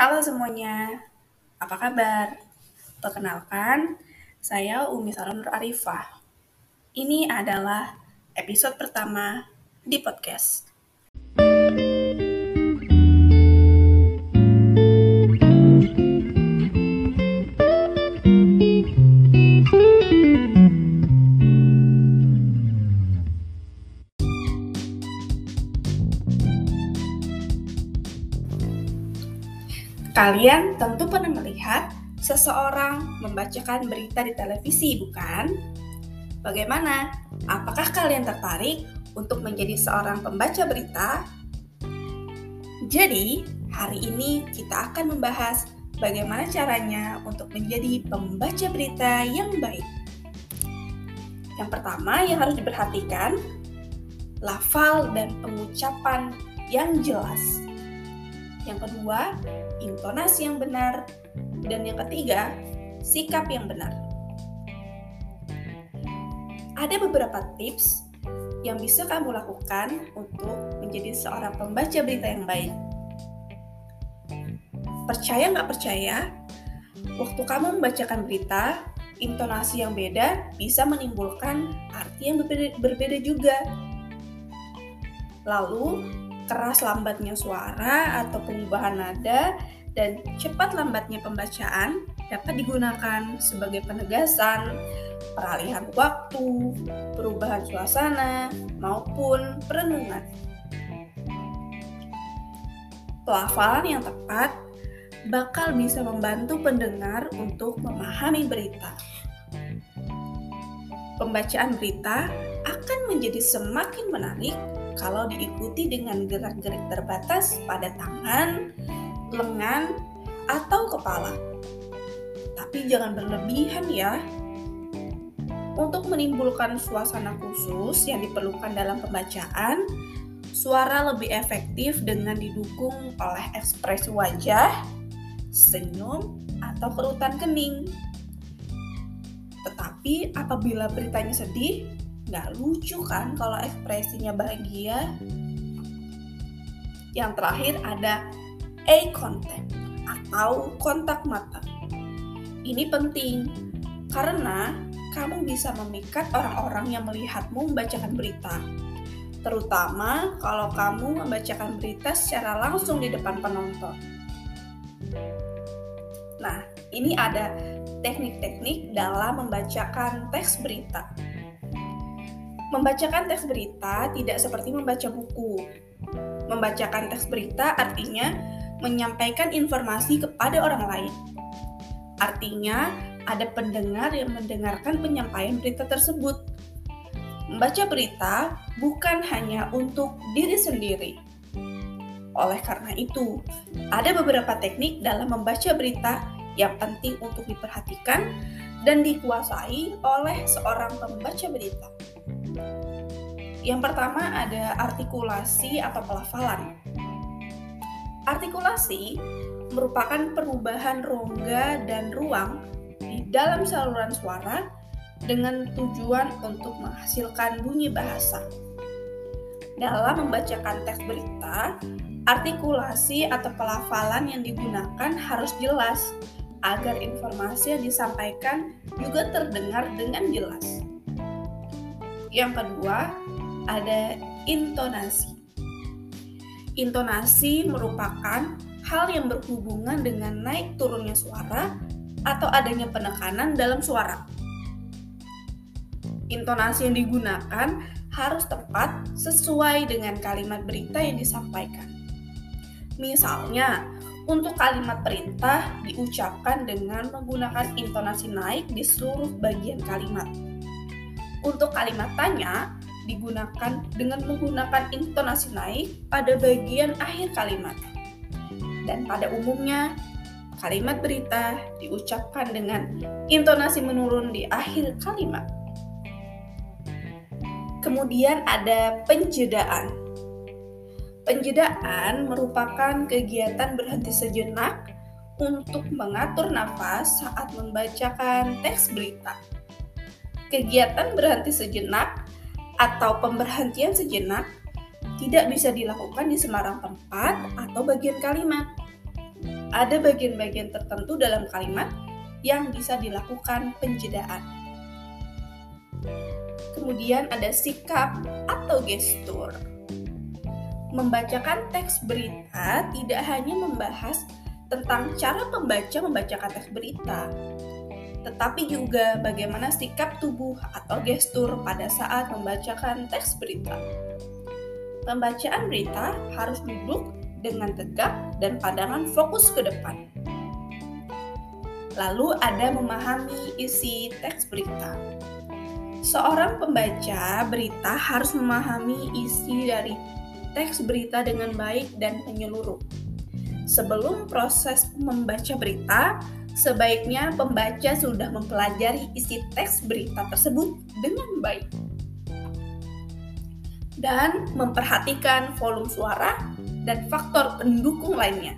Halo semuanya, apa kabar? Perkenalkan, saya Umi Salam Nur Arifah. Ini adalah episode pertama di podcast. Kalian tentu pernah melihat seseorang membacakan berita di televisi, bukan? Bagaimana? Apakah kalian tertarik untuk menjadi seorang pembaca berita? Jadi, hari ini kita akan membahas bagaimana caranya untuk menjadi pembaca berita yang baik. Yang pertama yang harus diperhatikan, lafal dan pengucapan yang jelas. Yang kedua, intonasi yang benar. Dan yang ketiga, sikap yang benar. Ada beberapa tips yang bisa kamu lakukan untuk menjadi seorang pembaca berita yang baik. Percaya nggak percaya, waktu kamu membacakan berita, intonasi yang beda bisa menimbulkan arti yang berbeda, juga. Lalu, keras lambatnya suara atau pengubahan nada dan cepat lambatnya pembacaan dapat digunakan sebagai penegasan, peralihan waktu, perubahan suasana, maupun perenungan. Pelafalan yang tepat bakal bisa membantu pendengar untuk memahami berita. Pembacaan berita akan menjadi semakin menarik kalau diikuti dengan gerak-gerik terbatas pada tangan, lengan, atau kepala. Tapi jangan berlebihan ya. Untuk menimbulkan suasana khusus yang diperlukan dalam pembacaan, suara lebih efektif dengan didukung oleh ekspresi wajah, senyum, atau kerutan kening. Tetapi apabila beritanya sedih, Nggak lucu kan kalau ekspresinya bahagia? Yang terakhir ada eye contact atau kontak mata. Ini penting karena kamu bisa memikat orang-orang yang melihatmu membacakan berita. Terutama kalau kamu membacakan berita secara langsung di depan penonton. Nah, ini ada teknik-teknik dalam membacakan teks berita. Membacakan teks berita tidak seperti membaca buku. Membacakan teks berita artinya menyampaikan informasi kepada orang lain. Artinya, ada pendengar yang mendengarkan penyampaian berita tersebut. Membaca berita bukan hanya untuk diri sendiri. Oleh karena itu, ada beberapa teknik dalam membaca berita yang penting untuk diperhatikan dan dikuasai oleh seorang pembaca berita. Yang pertama ada artikulasi atau pelafalan. Artikulasi merupakan perubahan rongga dan ruang di dalam saluran suara dengan tujuan untuk menghasilkan bunyi bahasa. Dalam membacakan teks berita, artikulasi atau pelafalan yang digunakan harus jelas agar informasi yang disampaikan juga terdengar dengan jelas. Yang kedua, ada intonasi. Intonasi merupakan hal yang berhubungan dengan naik turunnya suara atau adanya penekanan dalam suara. Intonasi yang digunakan harus tepat sesuai dengan kalimat berita yang disampaikan. Misalnya, untuk kalimat perintah diucapkan dengan menggunakan intonasi naik di seluruh bagian kalimat untuk kalimat tanya digunakan dengan menggunakan intonasi naik pada bagian akhir kalimat. Dan pada umumnya, kalimat berita diucapkan dengan intonasi menurun di akhir kalimat. Kemudian ada penjedaan. Penjedaan merupakan kegiatan berhenti sejenak untuk mengatur nafas saat membacakan teks berita. Kegiatan berhenti sejenak atau pemberhentian sejenak tidak bisa dilakukan di sembarang tempat atau bagian kalimat. ada bagian-bagian tertentu dalam kalimat yang bisa dilakukan penjedaan. Kemudian ada sikap atau gestur. Membacakan teks berita tidak hanya membahas tentang cara pembaca membacakan teks berita, tetapi juga bagaimana sikap tubuh atau gestur pada saat membacakan teks berita. Pembacaan berita harus duduk dengan tegak dan pandangan fokus ke depan. Lalu ada memahami isi teks berita. Seorang pembaca berita harus memahami isi dari teks berita dengan baik dan menyeluruh. Sebelum proses membaca berita, sebaiknya pembaca sudah mempelajari isi teks berita tersebut dengan baik dan memperhatikan volume suara dan faktor pendukung lainnya.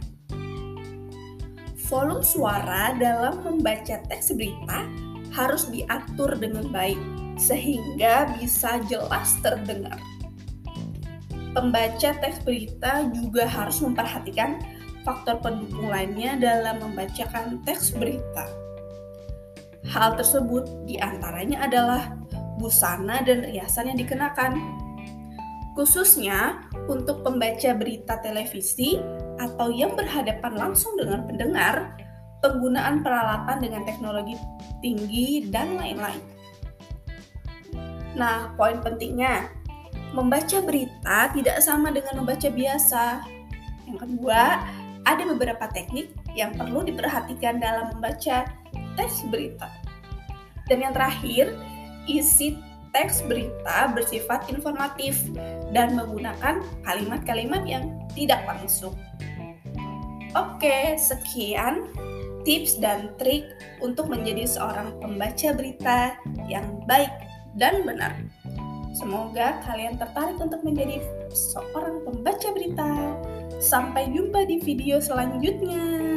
Volume suara dalam membaca teks berita harus diatur dengan baik sehingga bisa jelas terdengar. Pembaca teks berita juga harus memperhatikan faktor pendukung lainnya dalam membacakan teks berita. Hal tersebut di antaranya adalah busana dan riasan yang dikenakan, khususnya untuk pembaca berita televisi atau yang berhadapan langsung dengan pendengar, penggunaan peralatan dengan teknologi tinggi, dan lain-lain. Nah, poin pentingnya, membaca berita tidak sama dengan membaca biasa. Yang kedua, ada beberapa teknik yang perlu diperhatikan dalam membaca teks berita. Dan yang terakhir, isi teks berita bersifat informatif dan menggunakan kalimat-kalimat yang tidak langsung. Oke, sekian tips dan trik untuk menjadi seorang pembaca berita yang baik dan benar. Semoga kalian tertarik untuk menjadi seorang pembaca berita. Sampai jumpa di video selanjutnya.